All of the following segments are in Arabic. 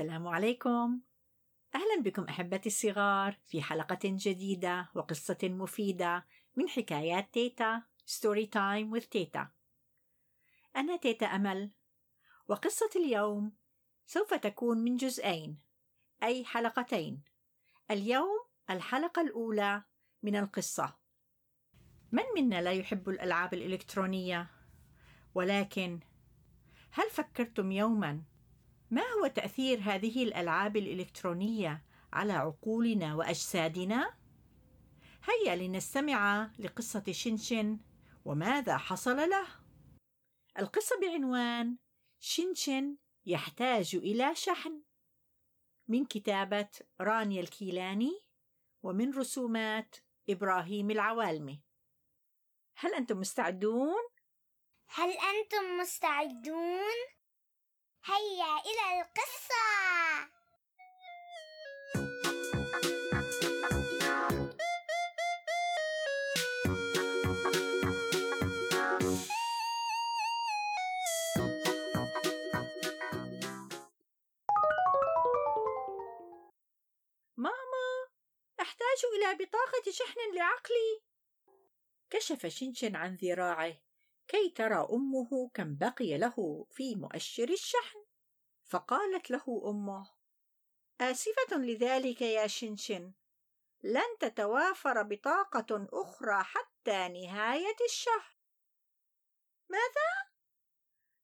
السلام عليكم. أهلا بكم أحبتي الصغار في حلقة جديدة وقصة مفيدة من حكايات تيتا story time with تيتا. أنا تيتا أمل وقصة اليوم سوف تكون من جزئين أي حلقتين. اليوم الحلقة الأولى من القصة. من منا لا يحب الألعاب الإلكترونية؟ ولكن هل فكرتم يوما ما هو تأثير هذه الألعاب الإلكترونية على عقولنا وأجسادنا؟ هيا لنستمع لقصة شنشن وماذا حصل له؟ القصة بعنوان شنشن يحتاج إلى شحن من كتابة رانيا الكيلاني ومن رسومات إبراهيم العوالمي. هل أنتم مستعدون؟ هل أنتم مستعدون؟ هيا إلى القصة! ماما أحتاج إلى بطاقة شحن لعقلي كشف شنشن عن ذراعه كي ترى أمه كم بقي له في مؤشر الشحن؟ فقالت له أمه آسفة لذلك يا شنشن. لن تتوافر بطاقة أخرى حتى نهاية الشهر. ماذا؟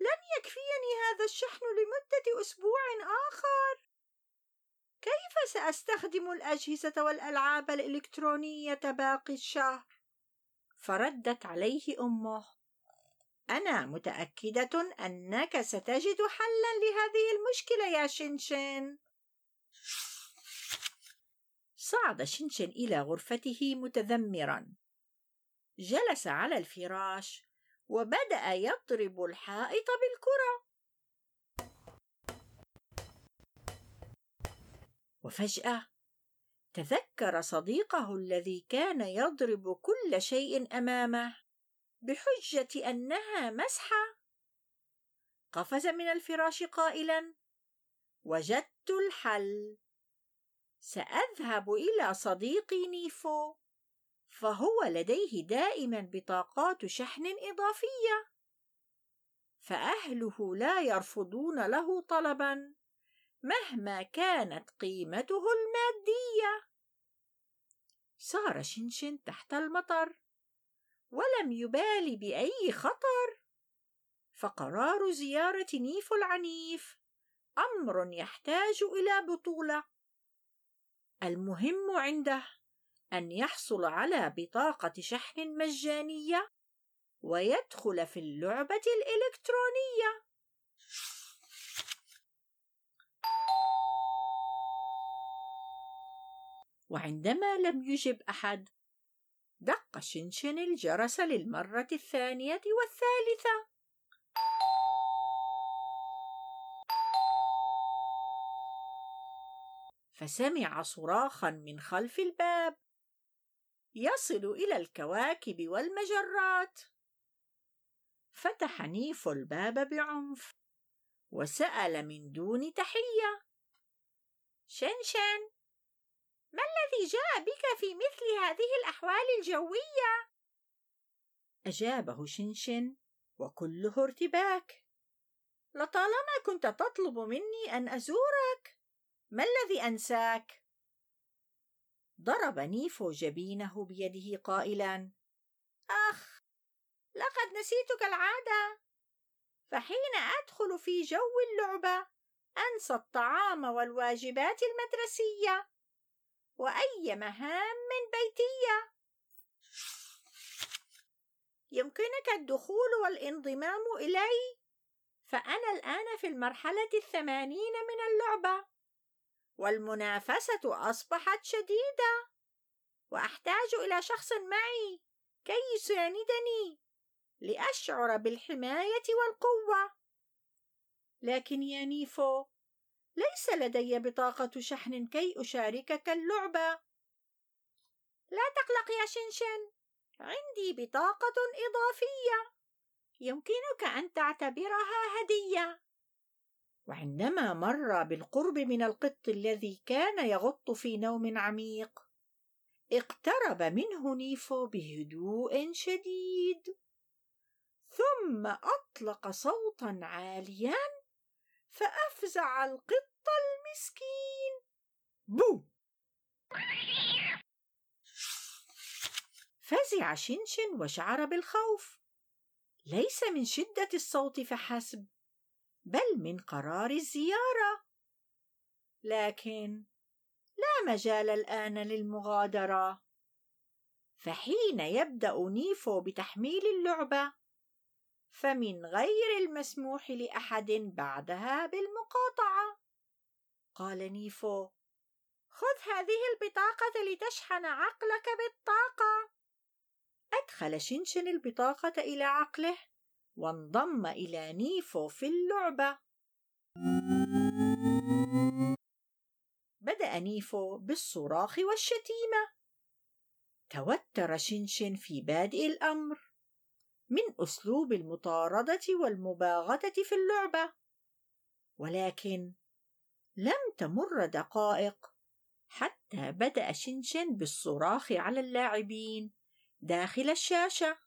لن يكفيني هذا الشحن لمدة أسبوع آخر. كيف سأستخدم الأجهزة والألعاب الإلكترونية باقي الشهر؟ فردت عليه أمه. أنا متأكدة أنك ستجد حلا لهذه المشكلة يا شنشن. صعد شنشن إلى غرفته متذمرا. جلس على الفراش وبدأ يضرب الحائط بالكرة. وفجأة تذكر صديقه الذي كان يضرب كل شيء أمامه. بحجة أنها مسحة. قفز من الفراش قائلا وجدت الحل. سأذهب إلى صديقي نيفو فهو لديه دائما بطاقات شحن إضافية. فأهله لا يرفضون له طلبا مهما كانت قيمته المادية. سار شنشن تحت المطر. ولم يبال بأي خطر. فقرار زيارة نيفو العنيف. أمر يحتاج إلى بطولة. المهم عنده أن يحصل على بطاقة شحن مجانية ويدخل في اللعبة الإلكترونية. وعندما لم يجب أحد دق شنشن الجرس للمرة الثانية والثالثة. فسمع صراخا من خلف الباب. يصل إلى الكواكب والمجرات. فتح نيفو الباب بعنف وسأل من دون تحية. شنشن! ما الذي جاء بك في مثل هذه الأحوال الجوية؟ أجابه شنشن وكله ارتباك. لطالما كنت تطلب مني أن أزورك ما الذي أنساك؟ ضرب نيفو جبينه بيده قائلا أخ لقد نسيت كالعاده فحين أدخل في جو اللعبة أنسى الطعام والواجبات المدرسية. واي مهام بيتية. يمكنك الدخول والانضمام إلي. فأنا الآن في المرحلة الثمانين من اللعبة. والمنافسة أصبحت شديدة. وأحتاج إلى شخص معي. كي يساندني. لأشعر بالحماية والقوة. لكن يا نيفو ليس لدي بطاقة شحن كي أشاركك اللعبة. لا تقلق يا شنشن، عندي بطاقة إضافية، يمكنك أن تعتبرها هدية. وعندما مر بالقرب من القط الذي كان يغط في نوم عميق اقترب منه نيفو بهدوء شديد. ثم أطلق صوتا عاليا فأفزع القط المسكين. بو! فزع شنشن وشعر بالخوف. ليس من شدة الصوت فحسب بل من قرار الزيارة. لكن لا مجال الآن للمغادرة. فحين يبدأ نيفو بتحميل اللعبة فمن غير المسموح لأحد بعدها بالمقاطعة. قال نيفو خذ هذه البطاقة لتشحن عقلك بالطاقة. أدخل شنشن البطاقة إلى عقله وانضم إلى نيفو في اللعبة. بدأ نيفو بالصراخ والشتيمة. توتر شنشن في بادئ الأمر. من أسلوب المطاردة والمباغتة في اللعبة. ولكن لم تمر دقائق حتى بدأ شنشن بالصراخ على اللاعبين. داخل الشاشة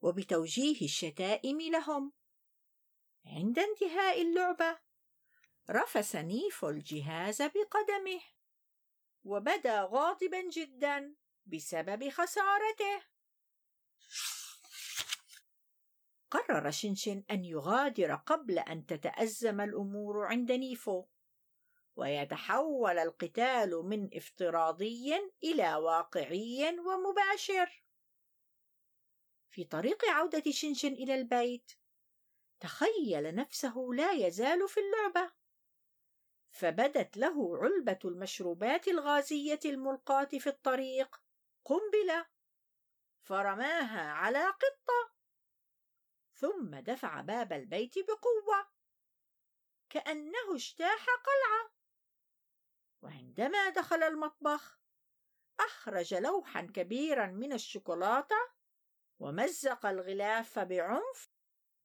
وبتوجيه الشتائم لهم. عند انتهاء اللعبة رفس نيفو الجهاز بقدمه وبدأ غاضبا جدا بسبب خسارته. قرر شنشن أن يغادر قبل أن تتأزم الأمور عند نيفو ويتحول القتال من افتراضي إلى واقعي ومباشر. في طريق عودة شنشن إلى البيت. تخيل نفسه لا يزال في اللعبة. فبدت له علبة المشروبات الغازية الملقاة في الطريق. قنبلة. فرماها على قطة. ثم دفع باب البيت بقوة. كأنه اجتاح قلعة. وعندما دخل المطبخ أخرج لوحا كبيرا من الشوكولاتة ومزق الغلاف بعنف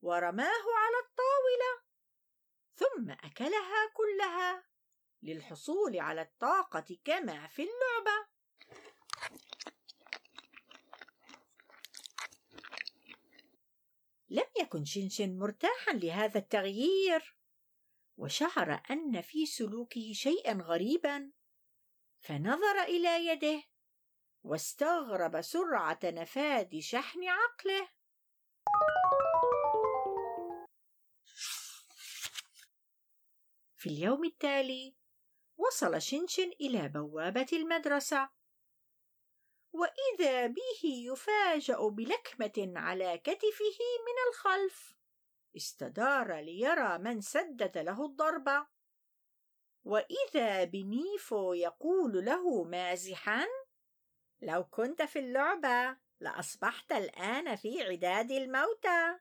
ورماه على الطاولة ثم أكلها كلها للحصول على الطاقة كما في اللعبة. لم يكن شنشن مرتاحا لهذا التغيير وشعر أن في سلوكه شيئا غريبا فنظر إلى يده واستغرب سرعة نفاذ شحن عقله. في اليوم التالي وصل شنشن إلى بوابة المدرسة. وإذا به يفاجأ بلكمة على كتفه من الخلف استدار ليرى من سدد له الضربه وإذا بنيفو يقول له مازحا لو كنت في اللعبة لأصبحت الآن في عداد الموتى.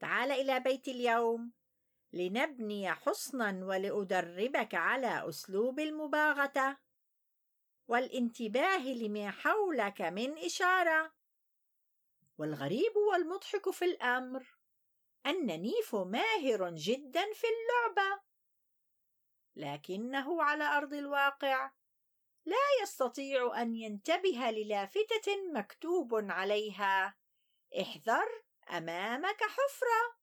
تعال إلى بيتي اليوم لنبني حصنا ولأدربك على أسلوب المباغتة والانتباه لما حولك من إشارة. والغريب والمضحك في الأمر أن نيفو ماهر جدا في اللعبة لكنه على أرض الواقع. لا يستطيع أن ينتبه للافتة مكتوب عليها. احذر أمامك حفرة.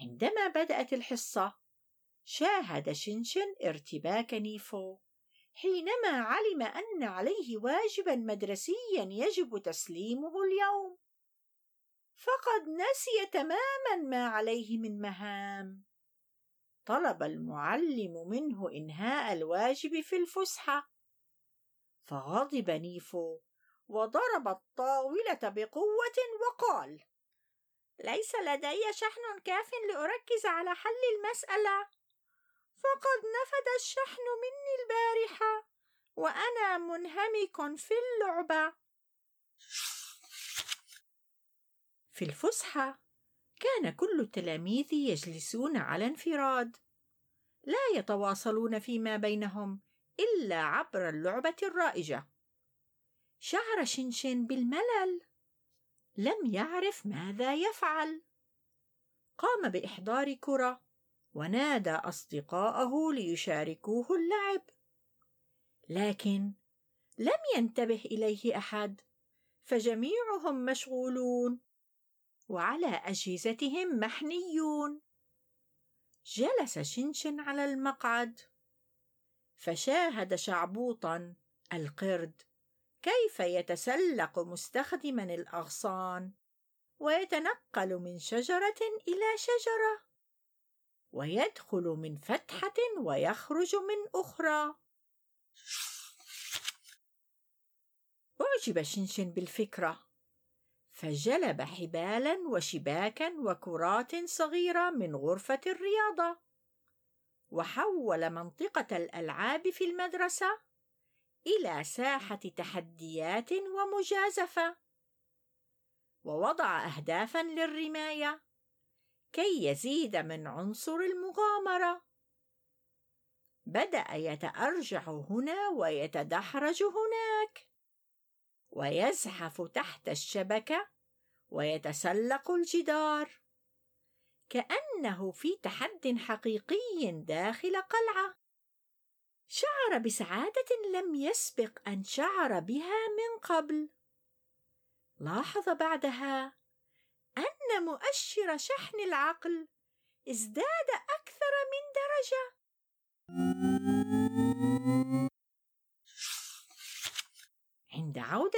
عندما بدأت الحصة شاهد شنشن ارتباك نيفو. حينما علم أن عليه واجبا مدرسيا يجب تسليمه اليوم. فقد نسي تماما ما عليه من مهام. طلب المعلم منه إنهاء الواجب في الفسحة. فغضب نيفو وضرب الطاولة بقوة وقال ليس لدي شحن كاف لأركز على حل المسألة. فقد نفد الشحن مني البارحة وأنا منهمك في اللعبة. في الفسحة كان كل التلاميذ يجلسون على انفراد. لا يتواصلون فيما بينهم إلا عبر اللعبة الرائجة. شعر شنشن بالملل. لم يعرف ماذا يفعل. قام بإحضار كرة ونادى أصدقاءه ليشاركوه اللعب. لكن لم ينتبه إليه أحد فجميعهم مشغولون. وعلى أجهزتهم محنيون. جلس شنشن على المقعد. فشاهد شعبوطا القرد كيف يتسلق مستخدما الأغصان ويتنقل من شجرة إلى شجرة ويدخل من فتحة ويخرج من أخرى. أعجب شنشن بالفكرة. فجلب حبالا وشباكا وكرات صغيرة من غرفة الرياضة. وحول منطقة الألعاب في المدرسة إلى ساحة تحديات ومجازفة. ووضع اهدافا للرماية كي يزيد من عنصر المغامرة. بدأ يتأرجح هنا ويتدحرج هناك. ويزحف تحت الشبكة ويتسلق الجدار. كأنه في تحد حقيقي داخل قلعة. شعر بسعادة لم يسبق أن شعر بها من قبل. لاحظ بعدها أن مؤشر شحن العقل ازداد أكثر من درجة.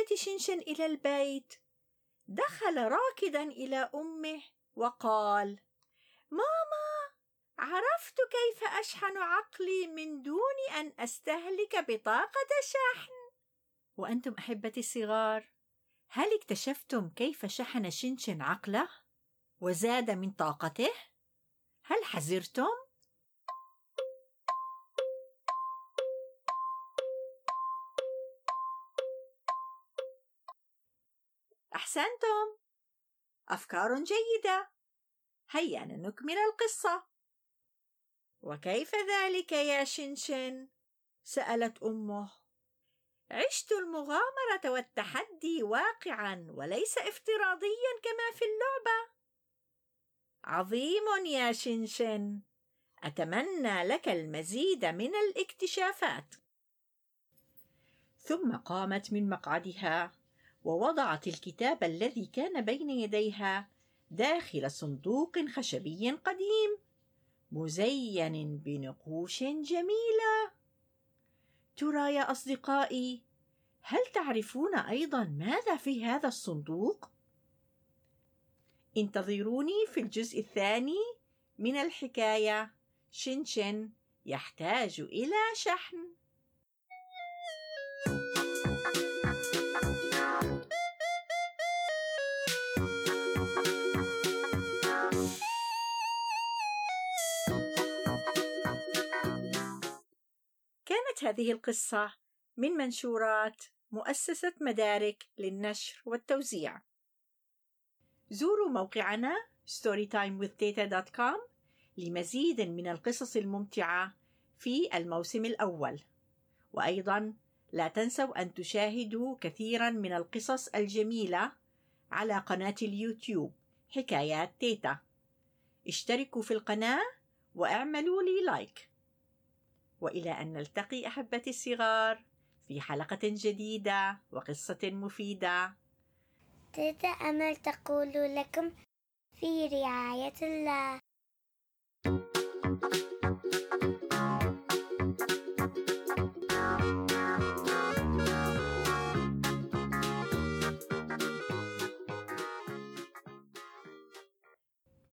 عوده شنشن إلى البيت. دخل راكدا إلى أمه وقال ماما عرفت كيف أشحن عقلي من دون أن أستهلك بطاقة شحن. وأنتم أحبتي الصغار هل اكتشفتم كيف شحن شنشن عقله وزاد من طاقته؟ هل حزرتم؟ أحسنتم. أفكار جيدة. هيا نكمل القصة. وكيف ذلك يا شنشن؟ سألت أمه. عشت المغامرة والتحدي واقعا وليس افتراضيا كما في اللعبة. عظيم يا شنشن. أتمنى لك المزيد من الاكتشافات. ثم قامت من مقعدها. ووضعت الكتاب الذي كان بين يديها داخل صندوق خشبي قديم مزين بنقوش جميلة. ترى يا أصدقائي هل تعرفون أيضا ماذا في هذا الصندوق؟ انتظروني في الجزء الثاني من الحكاية. شنشن يحتاج إلى شحن. كانت هذه القصة من منشورات مؤسسة مدارك للنشر والتوزيع. زوروا موقعنا storytimewithteta.com لمزيد من القصص الممتعة في الموسم الأول. وأيضا لا تنسوا أن تشاهدوا كثيرا من القصص الجميلة على قناة اليوتيوب حكايات تيتا. اشتركوا في القناة واعملوا لي لايك. وإلى أن نلتقي أحبتي الصغار في حلقة جديدة وقصة مفيدة. تيتا أمل تقول لكم في رعاية الله.